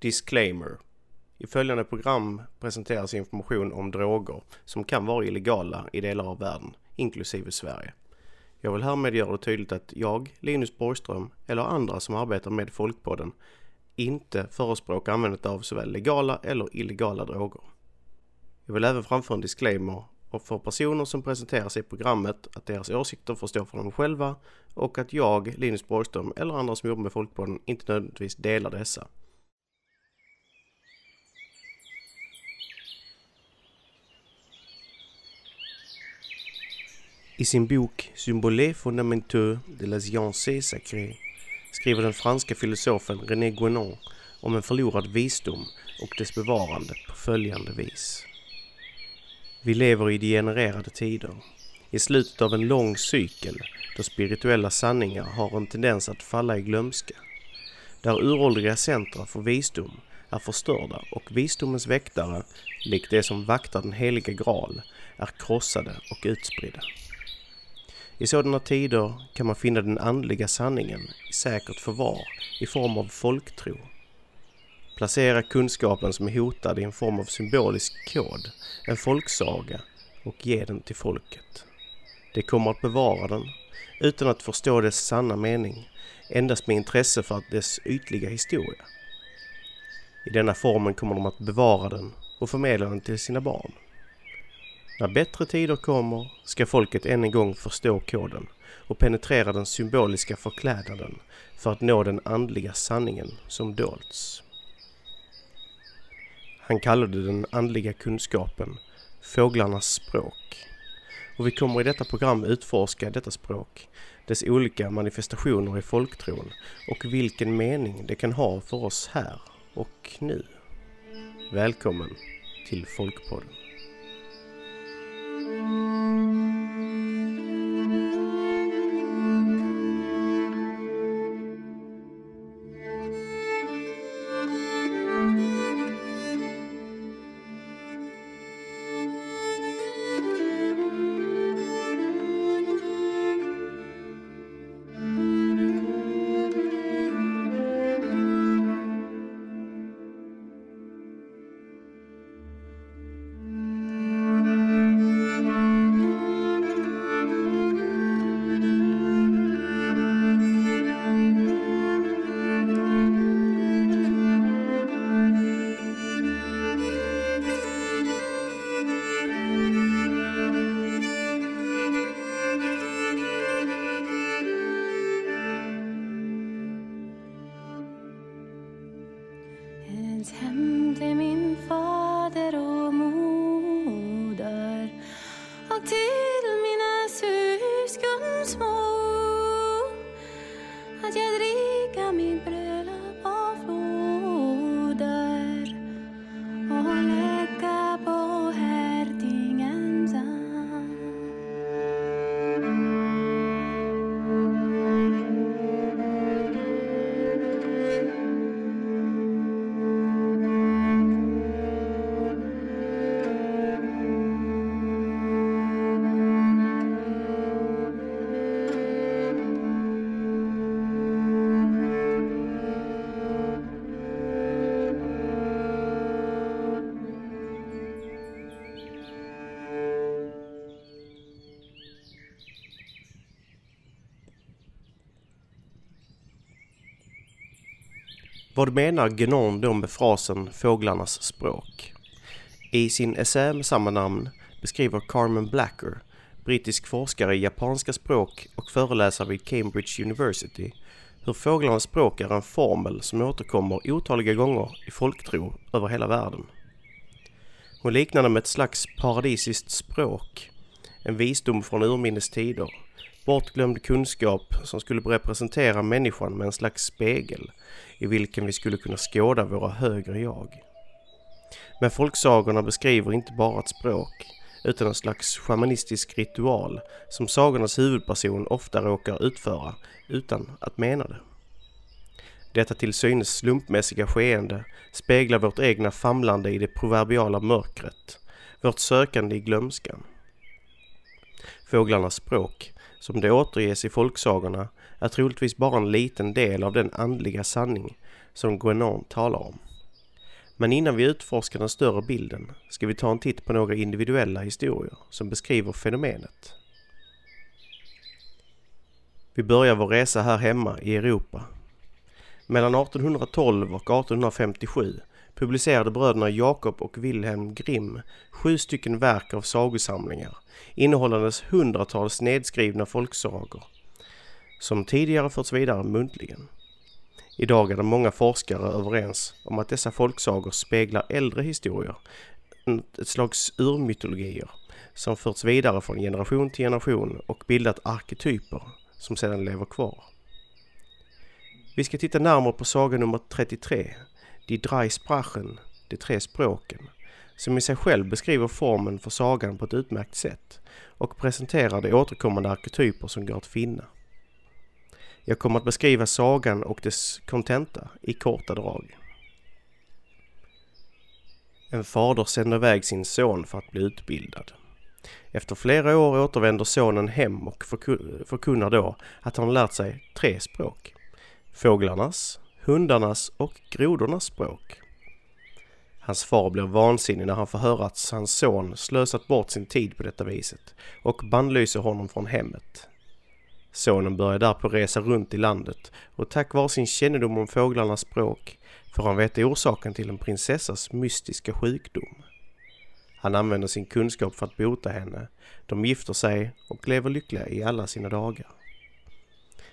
Disclaimer. I följande program presenteras information om droger som kan vara illegala i delar av världen, inklusive Sverige. Jag vill härmed göra det tydligt att jag, Linus Borgström eller andra som arbetar med Folkpodden inte förespråkar användandet av såväl legala eller illegala droger. Jag vill även framföra en disclaimer och för personer som presenterar sig i programmet att deras åsikter får stå för dem själva och att jag, Linus Borgström eller andra som jobbar med Folkpodden inte nödvändigtvis delar dessa. I sin bok Symbolet fondamenteux de la science sacrée skriver den franska filosofen René Guénon om en förlorad visdom och dess bevarande på följande vis. Vi lever i degenererade tider, i slutet av en lång cykel då spirituella sanningar har en tendens att falla i glömska. Där uråldriga centra för visdom är förstörda och visdomens väktare, likt det som vaktar den heliga graal, är krossade och utspridda. I sådana tider kan man finna den andliga sanningen i säkert förvar i form av folktro. Placera kunskapen som är hotad i en form av symbolisk kod, en folksaga och ge den till folket. Det kommer att bevara den utan att förstå dess sanna mening, endast med intresse för dess ytliga historia. I denna formen kommer de att bevara den och förmedla den till sina barn. När bättre tider kommer ska folket än en gång förstå koden och penetrera den symboliska förklädnaden för att nå den andliga sanningen som dolts. Han kallade den andliga kunskapen fåglarnas språk. Och vi kommer i detta program utforska detta språk, dess olika manifestationer i folktron och vilken mening det kan ha för oss här och nu. Välkommen till Folkpodden. Vad menar Guénon då med frasen fåglarnas språk? I sin essä med samma namn beskriver Carmen Blacker, brittisk forskare i japanska språk och föreläsare vid Cambridge University, hur fåglarnas språk är en formel som återkommer otaliga gånger i folktro över hela världen. Hon liknar det med ett slags paradisiskt språk, en visdom från urminnes tider, bortglömd kunskap som skulle representera människan med en slags spegel i vilken vi skulle kunna skåda våra högre jag. Men folksagorna beskriver inte bara ett språk utan en slags shamanistisk ritual som sagornas huvudperson ofta råkar utföra utan att mena det. Detta till synes slumpmässiga skeende speglar vårt egna famlande i det proverbiala mörkret, vårt sökande i glömskan. Fåglarnas språk, som det återges i folksagorna, är troligtvis bara en liten del av den andliga sanning som Guénon talar om. Men innan vi utforskar den större bilden ska vi ta en titt på några individuella historier som beskriver fenomenet. Vi börjar vår resa här hemma i Europa. Mellan 1812 och 1857 publicerade bröderna Jakob och Wilhelm Grimm sju stycken verk av sagosamlingar innehållandes hundratals nedskrivna folksagor som tidigare förts vidare muntligen. Idag är det många forskare överens om att dessa folksagor speglar äldre historier, ett slags urmytologier som förts vidare från generation till generation och bildat arketyper som sedan lever kvar. Vi ska titta närmare på saga nummer 33, Die drei Sprachen, de tre språken, som i sig själv beskriver formen för sagan på ett utmärkt sätt och presenterar de återkommande arketyper som går att finna. Jag kommer att beskriva sagan och dess kontenta i korta drag. En fader sänder iväg sin son för att bli utbildad. Efter flera år återvänder sonen hem och förkunnar då att han lärt sig tre språk. Fåglarnas, hundarnas och grodornas språk. Hans far blir vansinnig när han får höra att hans son slösat bort sin tid på detta viset och bannlyser honom från hemmet. Sonen börjar därpå resa runt i landet och tack vare sin kännedom om fåglarnas språk får han veta orsaken till en prinsessas mystiska sjukdom. Han använder sin kunskap för att bota henne. De gifter sig och lever lyckliga i alla sina dagar.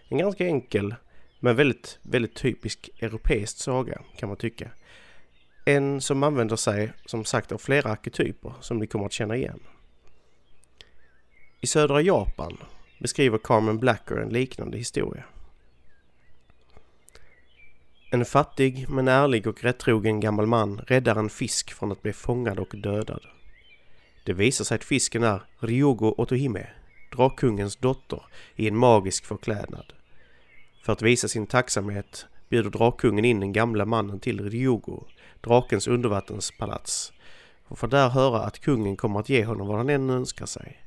En ganska enkel men väldigt, väldigt typisk europeisk saga kan man tycka. En som använder sig som sagt av flera arketyper som ni kommer att känna igen. I södra Japan beskriver Carmen Blacker en liknande historia. En fattig men ärlig och rättrogen gammal man räddar en fisk från att bli fångad och dödad. Det visar sig att fisken är Ryogo Otohime, drakkungens dotter, i en magisk förklädnad. För att visa sin tacksamhet bjuder drakkungen in den gamla mannen till Ryogo, drakens undervattenspalats, och får där höra att kungen kommer att ge honom vad han än önskar sig.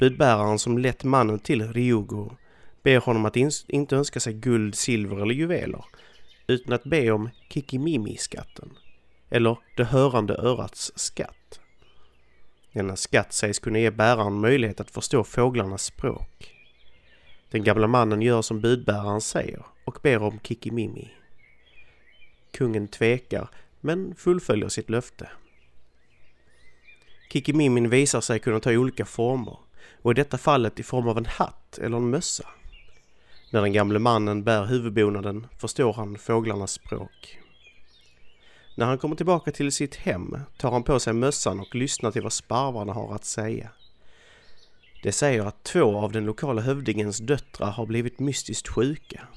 Budbäraren som lett mannen till Ryogo ber honom att inte önska sig guld, silver eller juveler, utan att be om Kikimimi-skatten, eller det hörande örats skatt. Denna skatt sägs kunna ge bäraren möjlighet att förstå fåglarnas språk. Den gamla mannen gör som budbäraren säger och ber om Kikimimi. Kungen tvekar men fullföljer sitt löfte. Kikimimin visar sig kunna ta olika former och i detta fallet i form av en hatt eller en mössa. När den gamle mannen bär huvudbonaden förstår han fåglarnas språk. När han kommer tillbaka till sitt hem tar han på sig mössan och lyssnar till vad sparvarna har att säga. Det säger att två av den lokala hövdingens döttrar har blivit mystiskt sjuka.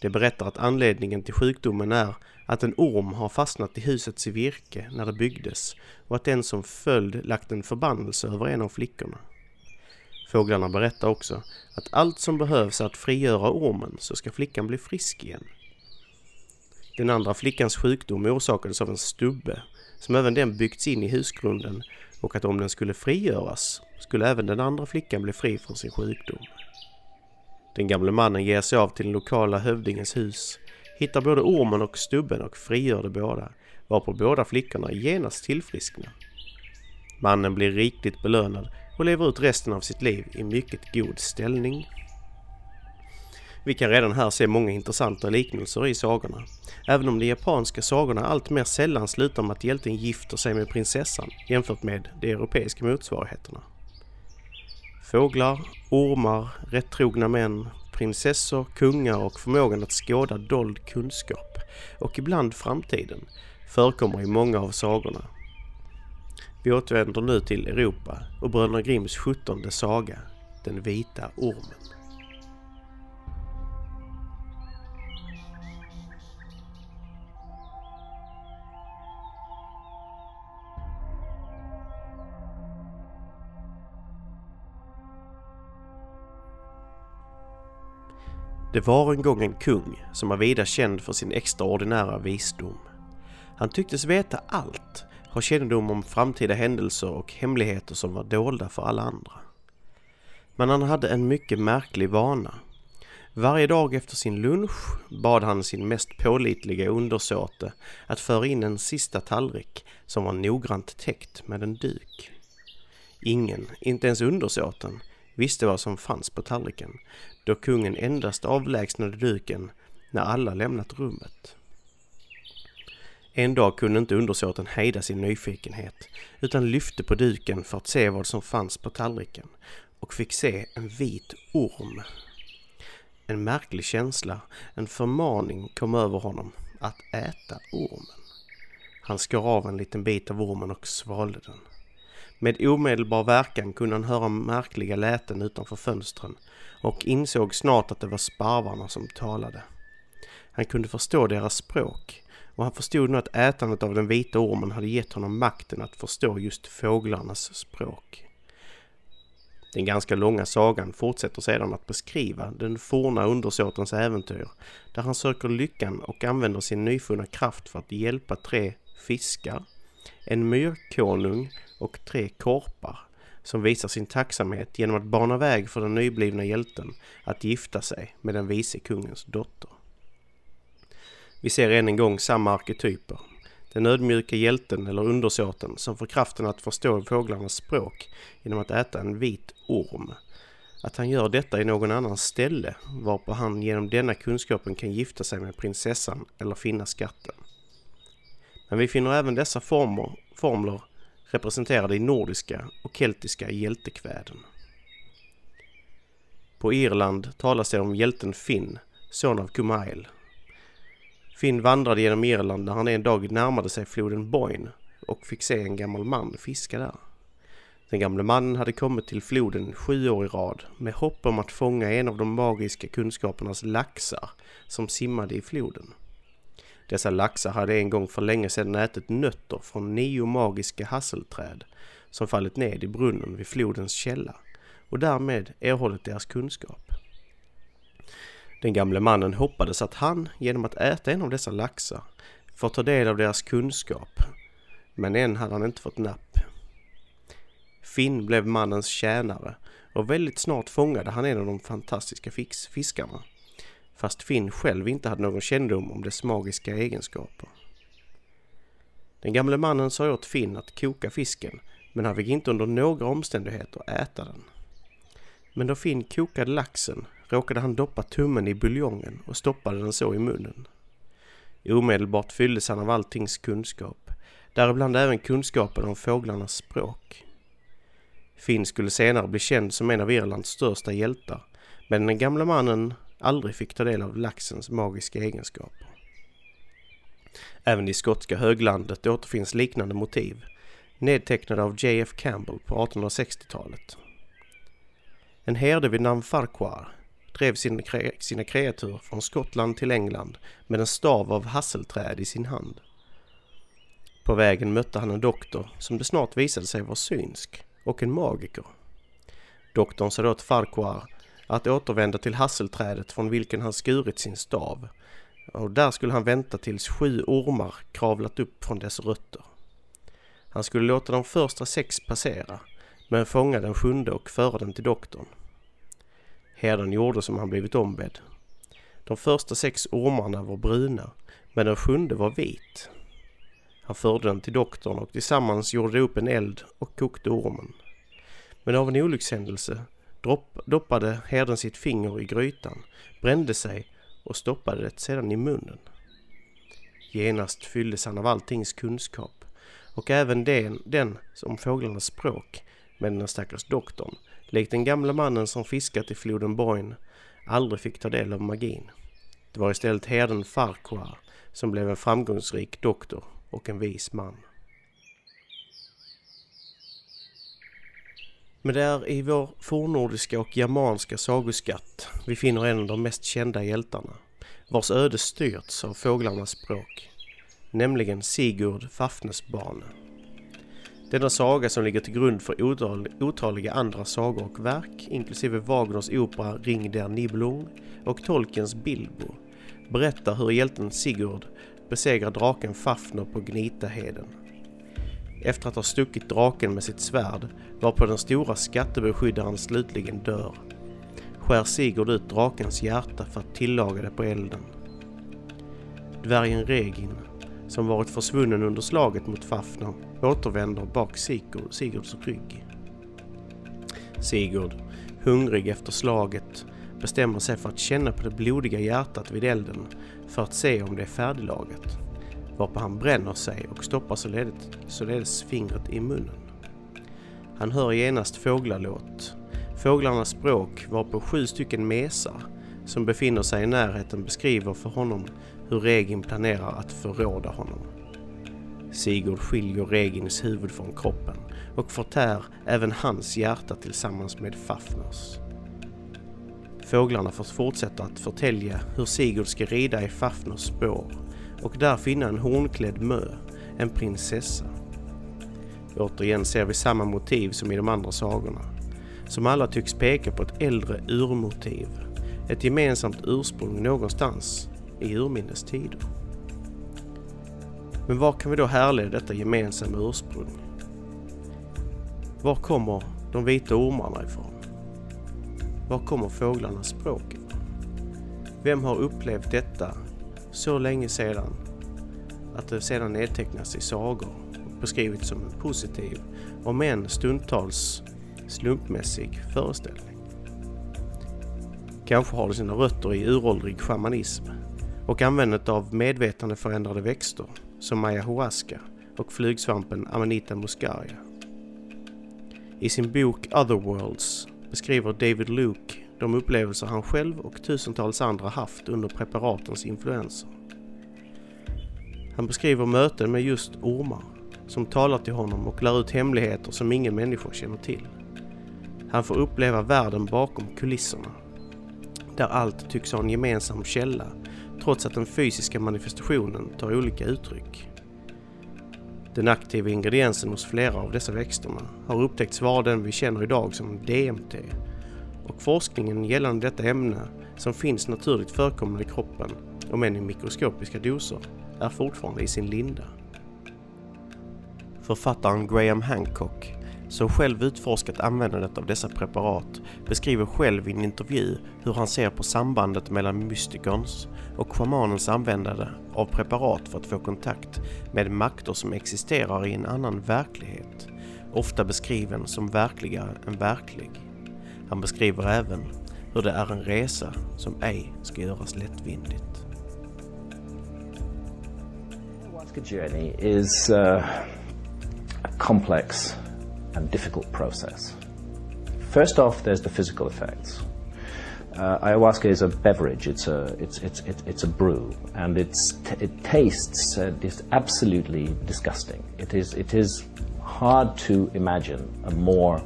Det berättar att anledningen till sjukdomen är att en orm har fastnat i husets virke när det byggdes och att den som följd lagt en förbannelse över en av flickorna. Fåglarna berättar också att allt som behövs är att frigöra ormen så ska flickan bli frisk igen. Den andra flickans sjukdom orsakades av en stubbe som även den byggts in i husgrunden och att om den skulle frigöras skulle även den andra flickan bli fri från sin sjukdom. Den gamle mannen ger sig av till den lokala hövdingens hus, hittar både ormen och stubben och frigör de båda, varpå båda flickorna genast tillfrisknar. Mannen blir rikligt belönad och lever ut resten av sitt liv i mycket god ställning. Vi kan redan här se många intressanta liknelser i sagorna, även om de japanska sagorna allt mer sällan slutar med att hjälten gifter sig med prinsessan jämfört med de europeiska motsvarigheterna. Fåglar, ormar, rättrogna män, prinsessor, kungar och förmågan att skåda dold kunskap och ibland framtiden förekommer i många av sagorna vi återvänder nu till Europa och Bröderna Grimms sjuttonde saga, Den vita ormen. Det var en gång en kung som var vida känd för sin extraordinära visdom. Han tycktes veta allt ha kännedom om framtida händelser och hemligheter som var dolda för alla andra. Men han hade en mycket märklig vana. Varje dag efter sin lunch bad han sin mest pålitliga undersåte att föra in en sista tallrik som var noggrant täckt med en duk. Ingen, inte ens undersåten, visste vad som fanns på tallriken då kungen endast avlägsnade duken när alla lämnat rummet. En dag kunde inte undersåten hejda sin nyfikenhet utan lyfte på duken för att se vad som fanns på tallriken och fick se en vit orm. En märklig känsla, en förmaning kom över honom att äta ormen. Han skar av en liten bit av ormen och svalde den. Med omedelbar verkan kunde han höra märkliga läten utanför fönstren och insåg snart att det var sparvarna som talade. Han kunde förstå deras språk och han förstod nu att ätandet av den vita ormen hade gett honom makten att förstå just fåglarnas språk. Den ganska långa sagan fortsätter sedan att beskriva den forna undersåtens äventyr där han söker lyckan och använder sin nyfunna kraft för att hjälpa tre fiskar, en myrkonung och tre korpar som visar sin tacksamhet genom att bana väg för den nyblivna hjälten att gifta sig med den vise kungens dotter. Vi ser än en gång samma arketyper. Den ödmjuka hjälten eller undersåten som får kraften att förstå fåglarnas språk genom att äta en vit orm. Att han gör detta i någon annans ställe varpå han genom denna kunskapen kan gifta sig med prinsessan eller finna skatten. Men vi finner även dessa former, formler representerade i nordiska och keltiska hjältekväden. På Irland talas det om hjälten Finn, son av Kumail. Finn vandrade genom Irland när han en dag närmade sig floden Boyne och fick se en gammal man fiska där. Den gamle mannen hade kommit till floden sju år i rad med hopp om att fånga en av de magiska kunskapernas laxar som simmade i floden. Dessa laxar hade en gång för länge sedan ätit nötter från nio magiska hasselträd som fallit ned i brunnen vid flodens källa och därmed erhållit deras kunskap. Den gamle mannen hoppades att han genom att äta en av dessa laxar får ta del av deras kunskap, men än hade han inte fått napp. Finn blev mannens tjänare och väldigt snart fångade han en av de fantastiska fiskarna fast Finn själv inte hade någon kännedom om dess magiska egenskaper. Den gamle mannen sa åt Finn att koka fisken, men han fick inte under några omständigheter äta den. Men då Finn kokade laxen råkade han doppa tummen i buljongen och stoppade den så i munnen. Omedelbart fylldes han av alltings kunskap, däribland även kunskapen om fåglarnas språk. Finn skulle senare bli känd som en av Irlands största hjältar, men den gamla mannen aldrig fick ta del av laxens magiska egenskaper. Även i skotska höglandet återfinns liknande motiv, nedtecknade av J.F. Campbell på 1860-talet. En herde vid namn Farquhar drev sina, kre sina kreatur från Skottland till England med en stav av hasselträd i sin hand. På vägen mötte han en doktor som det snart visade sig vara synsk och en magiker. Doktorn sa då till Farquhar att återvända till hasselträdet från vilken han skurit sin stav. Och där skulle han vänta tills sju ormar kravlat upp från dess rötter. Han skulle låta de första sex passera, men fånga den sjunde och föra den till doktorn. Herden gjorde som han blivit ombedd. De första sex ormarna var bruna, men den sjunde var vit. Han förde den till doktorn och tillsammans gjorde de upp en eld och kokte ormen. Men av en olyckshändelse Dropp, doppade herden sitt finger i grytan, brände sig och stoppade det sedan i munnen. Genast fylldes han av alltings kunskap och även den, den om fåglarnas språk, men den stackars doktorn, likt den gamla mannen som fiskat i floden Boyne, aldrig fick ta del av magin. Det var istället herden Farquhar som blev en framgångsrik doktor och en vis man. Men det är i vår fornnordiska och germanska sagoskatt vi finner en av de mest kända hjältarna, vars öde styrts av fåglarnas språk, nämligen Sigurd Fafnesbane. Denna saga som ligger till grund för otaliga andra sagor och verk, inklusive Wagners opera Ring der Nibelung och Tolkiens Bilbo, berättar hur hjälten Sigurd besegrar draken Fafner på Gnitaheden efter att ha stuckit draken med sitt svärd varpå den stora skattebeskyddaren slutligen dör. skär Sigurd ut drakens hjärta för att tillaga det på elden. Dvärgen Regin, som varit försvunnen under slaget mot Fafner, återvänder bak Sigurd, Sigurds rygg. Sigurd, hungrig efter slaget, bestämmer sig för att känna på det blodiga hjärtat vid elden för att se om det är färdiglagat. Varpå han bränner sig och stoppar således, således fingret i munnen. Han hör genast fåglalåt. Fåglarnas språk varpå sju stycken mesar som befinner sig i närheten beskriver för honom hur Regin planerar att förråda honom. Sigurd skiljer Regins huvud från kroppen och förtär även hans hjärta tillsammans med Fafners. Fåglarna får fortsätta att förtälja hur Sigurd ska rida i Fafners spår och där finna en hornklädd mö, en prinsessa. Återigen ser vi samma motiv som i de andra sagorna, som alla tycks peka på ett äldre urmotiv, ett gemensamt ursprung någonstans i urminnes tider. Men var kan vi då härleda detta gemensamma ursprung? Var kommer de vita ormarna ifrån? Var kommer fåglarnas språk ifrån? Vem har upplevt detta så länge sedan att det sedan nedtecknas i sagor och beskrivits som en positiv, om än stundtals slumpmässig föreställning? Kanske har det sina rötter i uråldrig shamanism och användandet av medvetandeförändrade växter som ayahuasca och flygsvampen Amanita muscaria. I sin bok Otherworlds beskriver David Luke de upplevelser han själv och tusentals andra haft under preparatens influenser. Han beskriver möten med just ormar som talar till honom och lär ut hemligheter som ingen människa känner till. Han får uppleva världen bakom kulisserna, där allt tycks ha en gemensam källa trots att den fysiska manifestationen tar olika uttryck. Den aktiva ingrediensen hos flera av dessa växterna har upptäckts vara den vi känner idag som DMT och forskningen gällande detta ämne som finns naturligt förekommande i kroppen, om än i mikroskopiska doser, är fortfarande i sin linda. Författaren Graham Hancock, som själv utforskat användandet av dessa preparat, beskriver själv i en intervju hur han ser på sambandet mellan mystikerns och schamanens användande av preparat för att få kontakt med makter som existerar i en annan verklighet, ofta beskriven som verkligare än verklig. Han beskriver även hur det är en resa som ej ska göras lättvindigt. Ayahuasca journey is uh, a complex and difficult process. First off, there's the physical effects. Uh, ayahuasca is a beverage. It's a it's it's it's, it's a brew, and it's it tastes uh, is absolutely disgusting. It is it is hard to imagine a more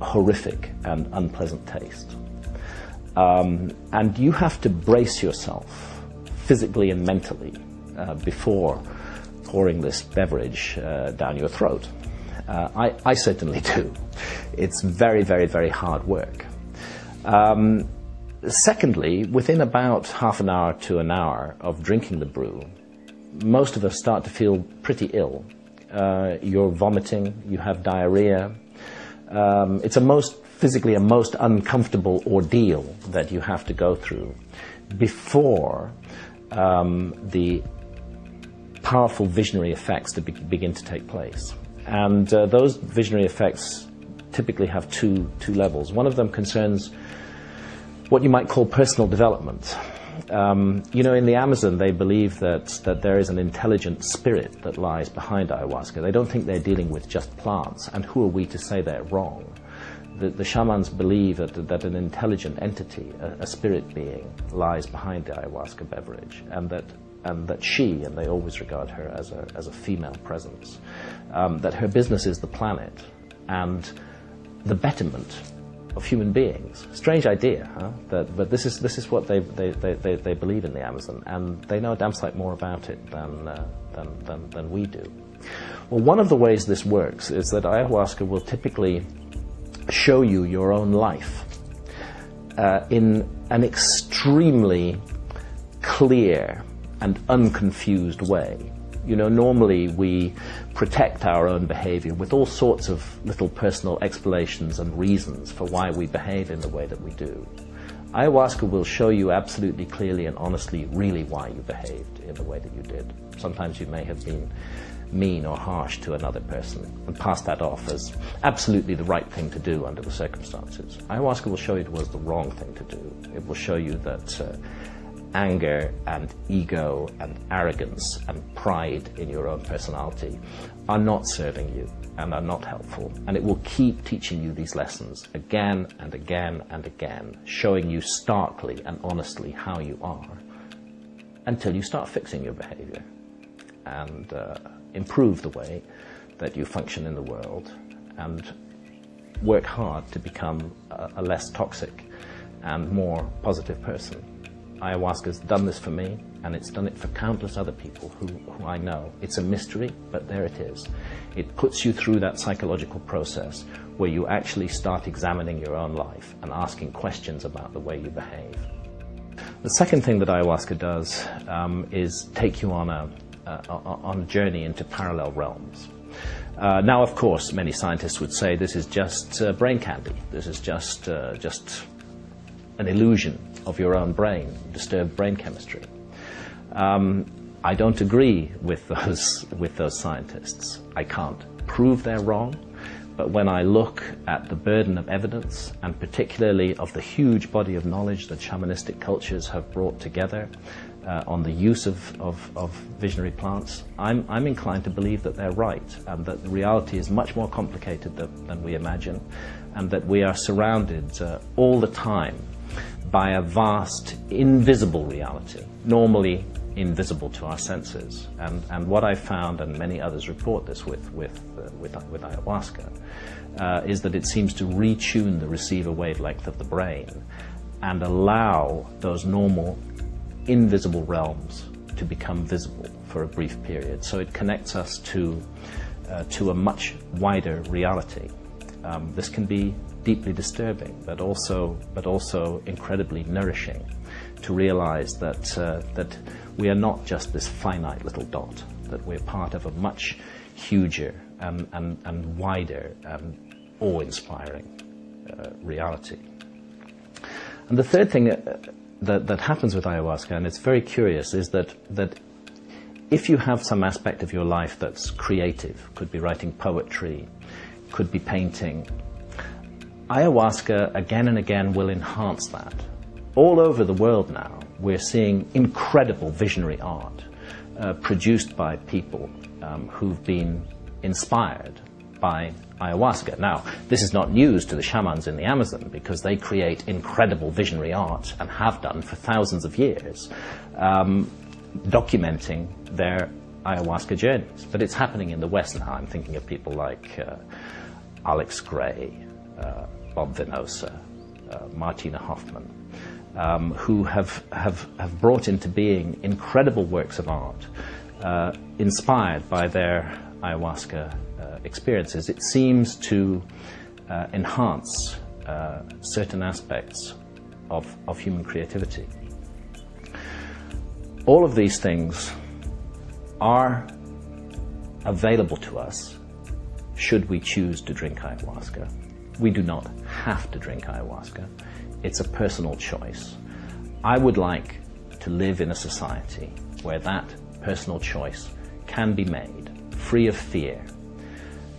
horrific and unpleasant taste. Um, and you have to brace yourself physically and mentally uh, before pouring this beverage uh, down your throat. Uh, I, I, certainly do. It's very, very, very hard work. Um, secondly, within about half an hour to an hour of drinking the brew, most of us start to feel pretty ill. Uh, you're vomiting, you have diarrhea, um, it's a most physically a most uncomfortable ordeal that you have to go through before um, the powerful visionary effects to be, begin to take place. And uh, those visionary effects typically have two, two levels. One of them concerns what you might call personal development. Um, you know, in the Amazon, they believe that, that there is an intelligent spirit that lies behind ayahuasca. They don't think they're dealing with just plants, and who are we to say they're wrong? The, the shamans believe that, that an intelligent entity, a, a spirit being, lies behind the ayahuasca beverage, and that and that she, and they always regard her as a, as a female presence, um, that her business is the planet and the betterment of human beings. Strange idea, huh? That, but this is, this is what they, they, they, they, believe in the Amazon, and they know a damn sight more about it than, uh, than, than, than we do. Well, one of the ways this works is that ayahuasca will typically show you your own life uh, in an extremely clear and unconfused way. You know, normally we protect our own behavior with all sorts of little personal explanations and reasons for why we behave in the way that we do. Ayahuasca will show you absolutely clearly and honestly really why you behaved in the way that you did. Sometimes you may have been mean or harsh to another person and pass that off as absolutely the right thing to do under the circumstances. Ayahuasca will show you it was the wrong thing to do. It will show you that uh, anger and ego and arrogance and pride in your own personality are not serving you and are not helpful. And it will keep teaching you these lessons again and again and again, showing you starkly and honestly how you are until you start fixing your behavior and uh, improve the way that you function in the world and work hard to become a, a less toxic and more positive person. Ayahuasca's done this for me, and it's done it for countless other people who, who I know. It's a mystery, but there it is. It puts you through that psychological process where you actually start examining your own life and asking questions about the way you behave. The second thing that ayahuasca does um, is take you on a, uh, on a journey into parallel realms. Uh, now, of course, many scientists would say this is just uh, brain candy. This is just uh, just an illusion of your own brain, disturbed brain chemistry. Um, I don't agree with those with those scientists. I can't prove they're wrong, but when I look at the burden of evidence, and particularly of the huge body of knowledge that shamanistic cultures have brought together uh, on the use of, of, of visionary plants, I'm, I'm inclined to believe that they're right, and that the reality is much more complicated than, than we imagine, and that we are surrounded uh, all the time by a vast, invisible reality, normally invisible to our senses. And, and what I found, and many others report this with, with, uh, with, with, ayahuasca, uh, is that it seems to retune the receiver wavelength of the brain and allow those normal, invisible realms to become visible for a brief period. So it connects us to, uh, to a much wider reality. Um, this can be deeply disturbing, but also, but also incredibly nourishing to realize that, uh, that we are not just this finite little dot, that we're part of a much huger and, and, and wider and awe-inspiring uh, reality. And the third thing that, uh, that, that happens with ayahuasca, and it's very curious, is that, that if you have some aspect of your life that's creative, could be writing poetry, could be painting, ayahuasca again and again will enhance that. All over the world now, we're seeing incredible visionary art uh, produced by people um, who've been inspired by ayahuasca. Now, this is not news to the shamans in the Amazon because they create incredible visionary art and have done for thousands of years, um, documenting their ayahuasca journeys. But it's happening in the West now. I'm thinking of people like uh, Alex Gray, uh, Bob Venosa, uh, Martina Hoffman, um, who have, have, have brought into being incredible works of art uh, inspired by their ayahuasca uh, experiences. It seems to uh, enhance uh, certain aspects of, of human creativity. All of these things are available to us should we choose to drink ayahuasca. We do not have to drink ayahuasca. It's a personal choice. I would like to live in a society where that personal choice can be made free of fear,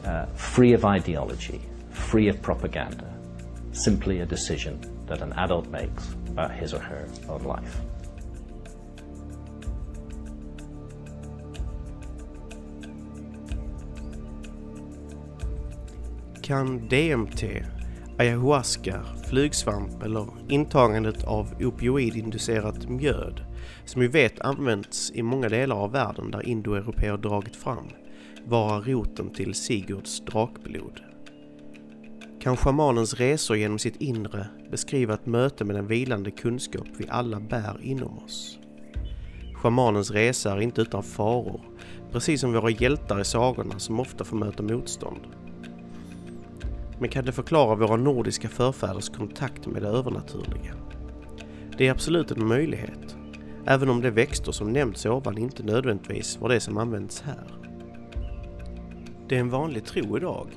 uh, free of ideology, free of propaganda, simply a decision that an adult makes about his or her own life. Kan DMT, ayahuasca, flygsvamp eller intagandet av opioidinducerat mjöd, som vi vet används i många delar av världen där indoeuropeer dragit fram, vara roten till Sigurds drakblod? Kan shamanens resor genom sitt inre beskriva ett möte med den vilande kunskap vi alla bär inom oss? Shamanens resa är inte utan faror, precis som våra hjältar i sagorna som ofta får möta motstånd. Men kan det förklara våra nordiska förfäders kontakt med det övernaturliga? Det är absolut en möjlighet, även om de växter som nämnts ovan inte nödvändigtvis var det som används här. Det är en vanlig tro idag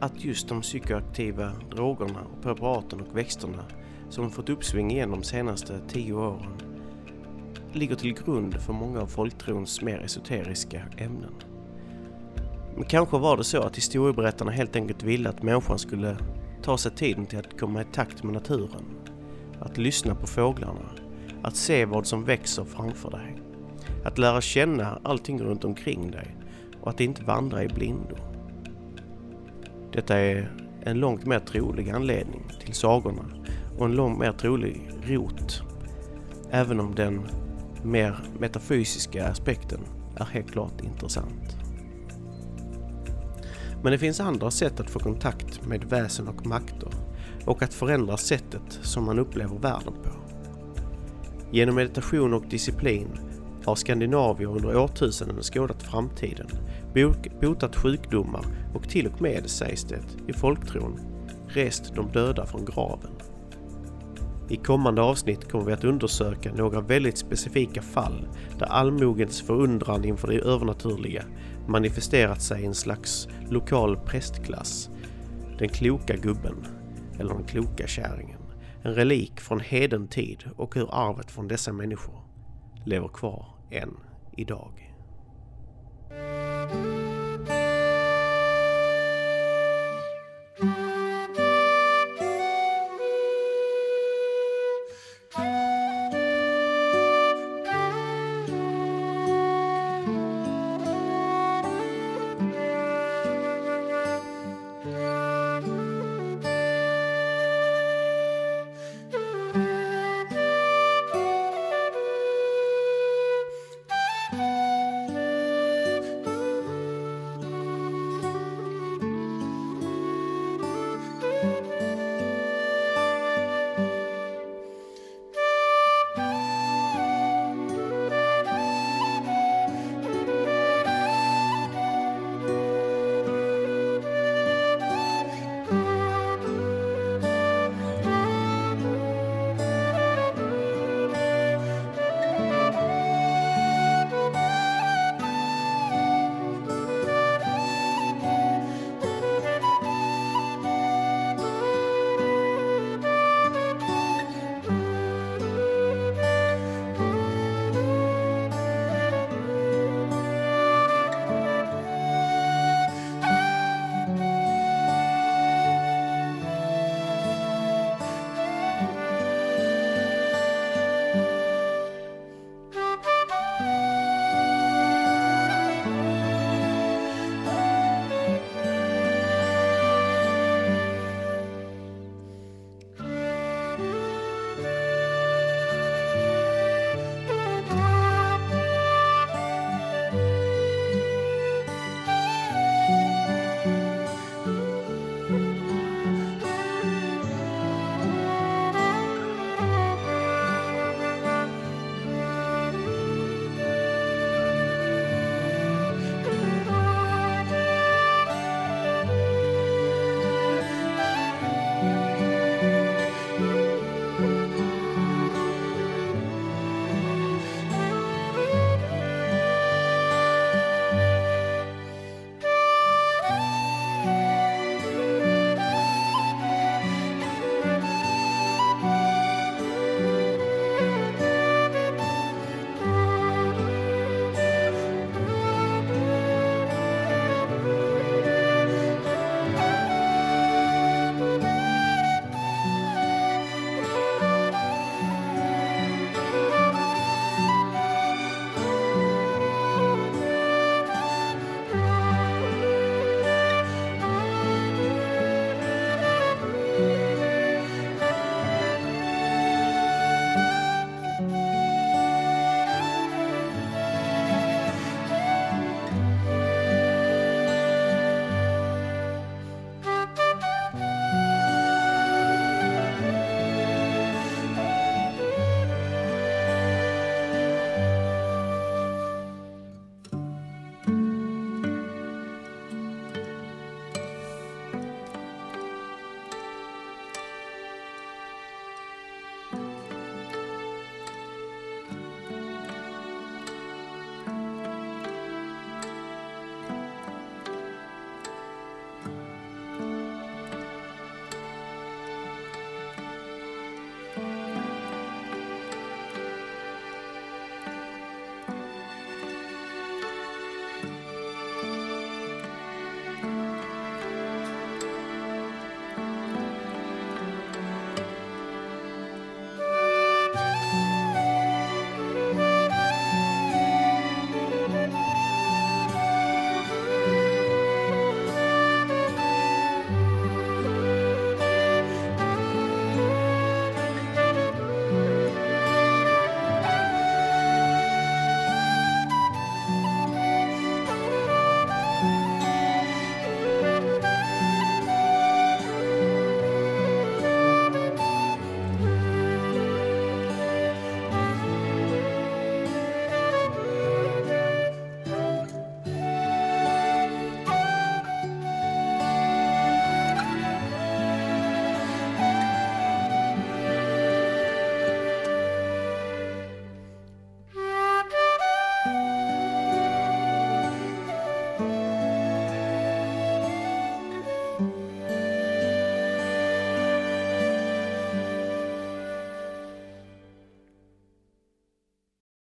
att just de psykoaktiva drogerna och preparaten och växterna som fått uppsving igen de senaste tio åren ligger till grund för många av folktrons mer esoteriska ämnen. Men kanske var det så att historieberättarna helt enkelt ville att människan skulle ta sig tiden till att komma i takt med naturen. Att lyssna på fåglarna. Att se vad som växer framför dig. Att lära känna allting runt omkring dig och att inte vandra i blindo. Detta är en långt mer trolig anledning till sagorna och en långt mer trolig rot. Även om den mer metafysiska aspekten är helt klart intressant. Men det finns andra sätt att få kontakt med väsen och makter och att förändra sättet som man upplever världen på. Genom meditation och disciplin har skandinavier under årtusenden skådat framtiden, botat sjukdomar och till och med, sägs det, i folktron, rest de döda från graven. I kommande avsnitt kommer vi att undersöka några väldigt specifika fall där allmogens förundran inför det övernaturliga manifesterat sig i en slags lokal prästklass. Den kloka gubben, eller den kloka kärringen. En relik från heden tid och hur arvet från dessa människor lever kvar än idag.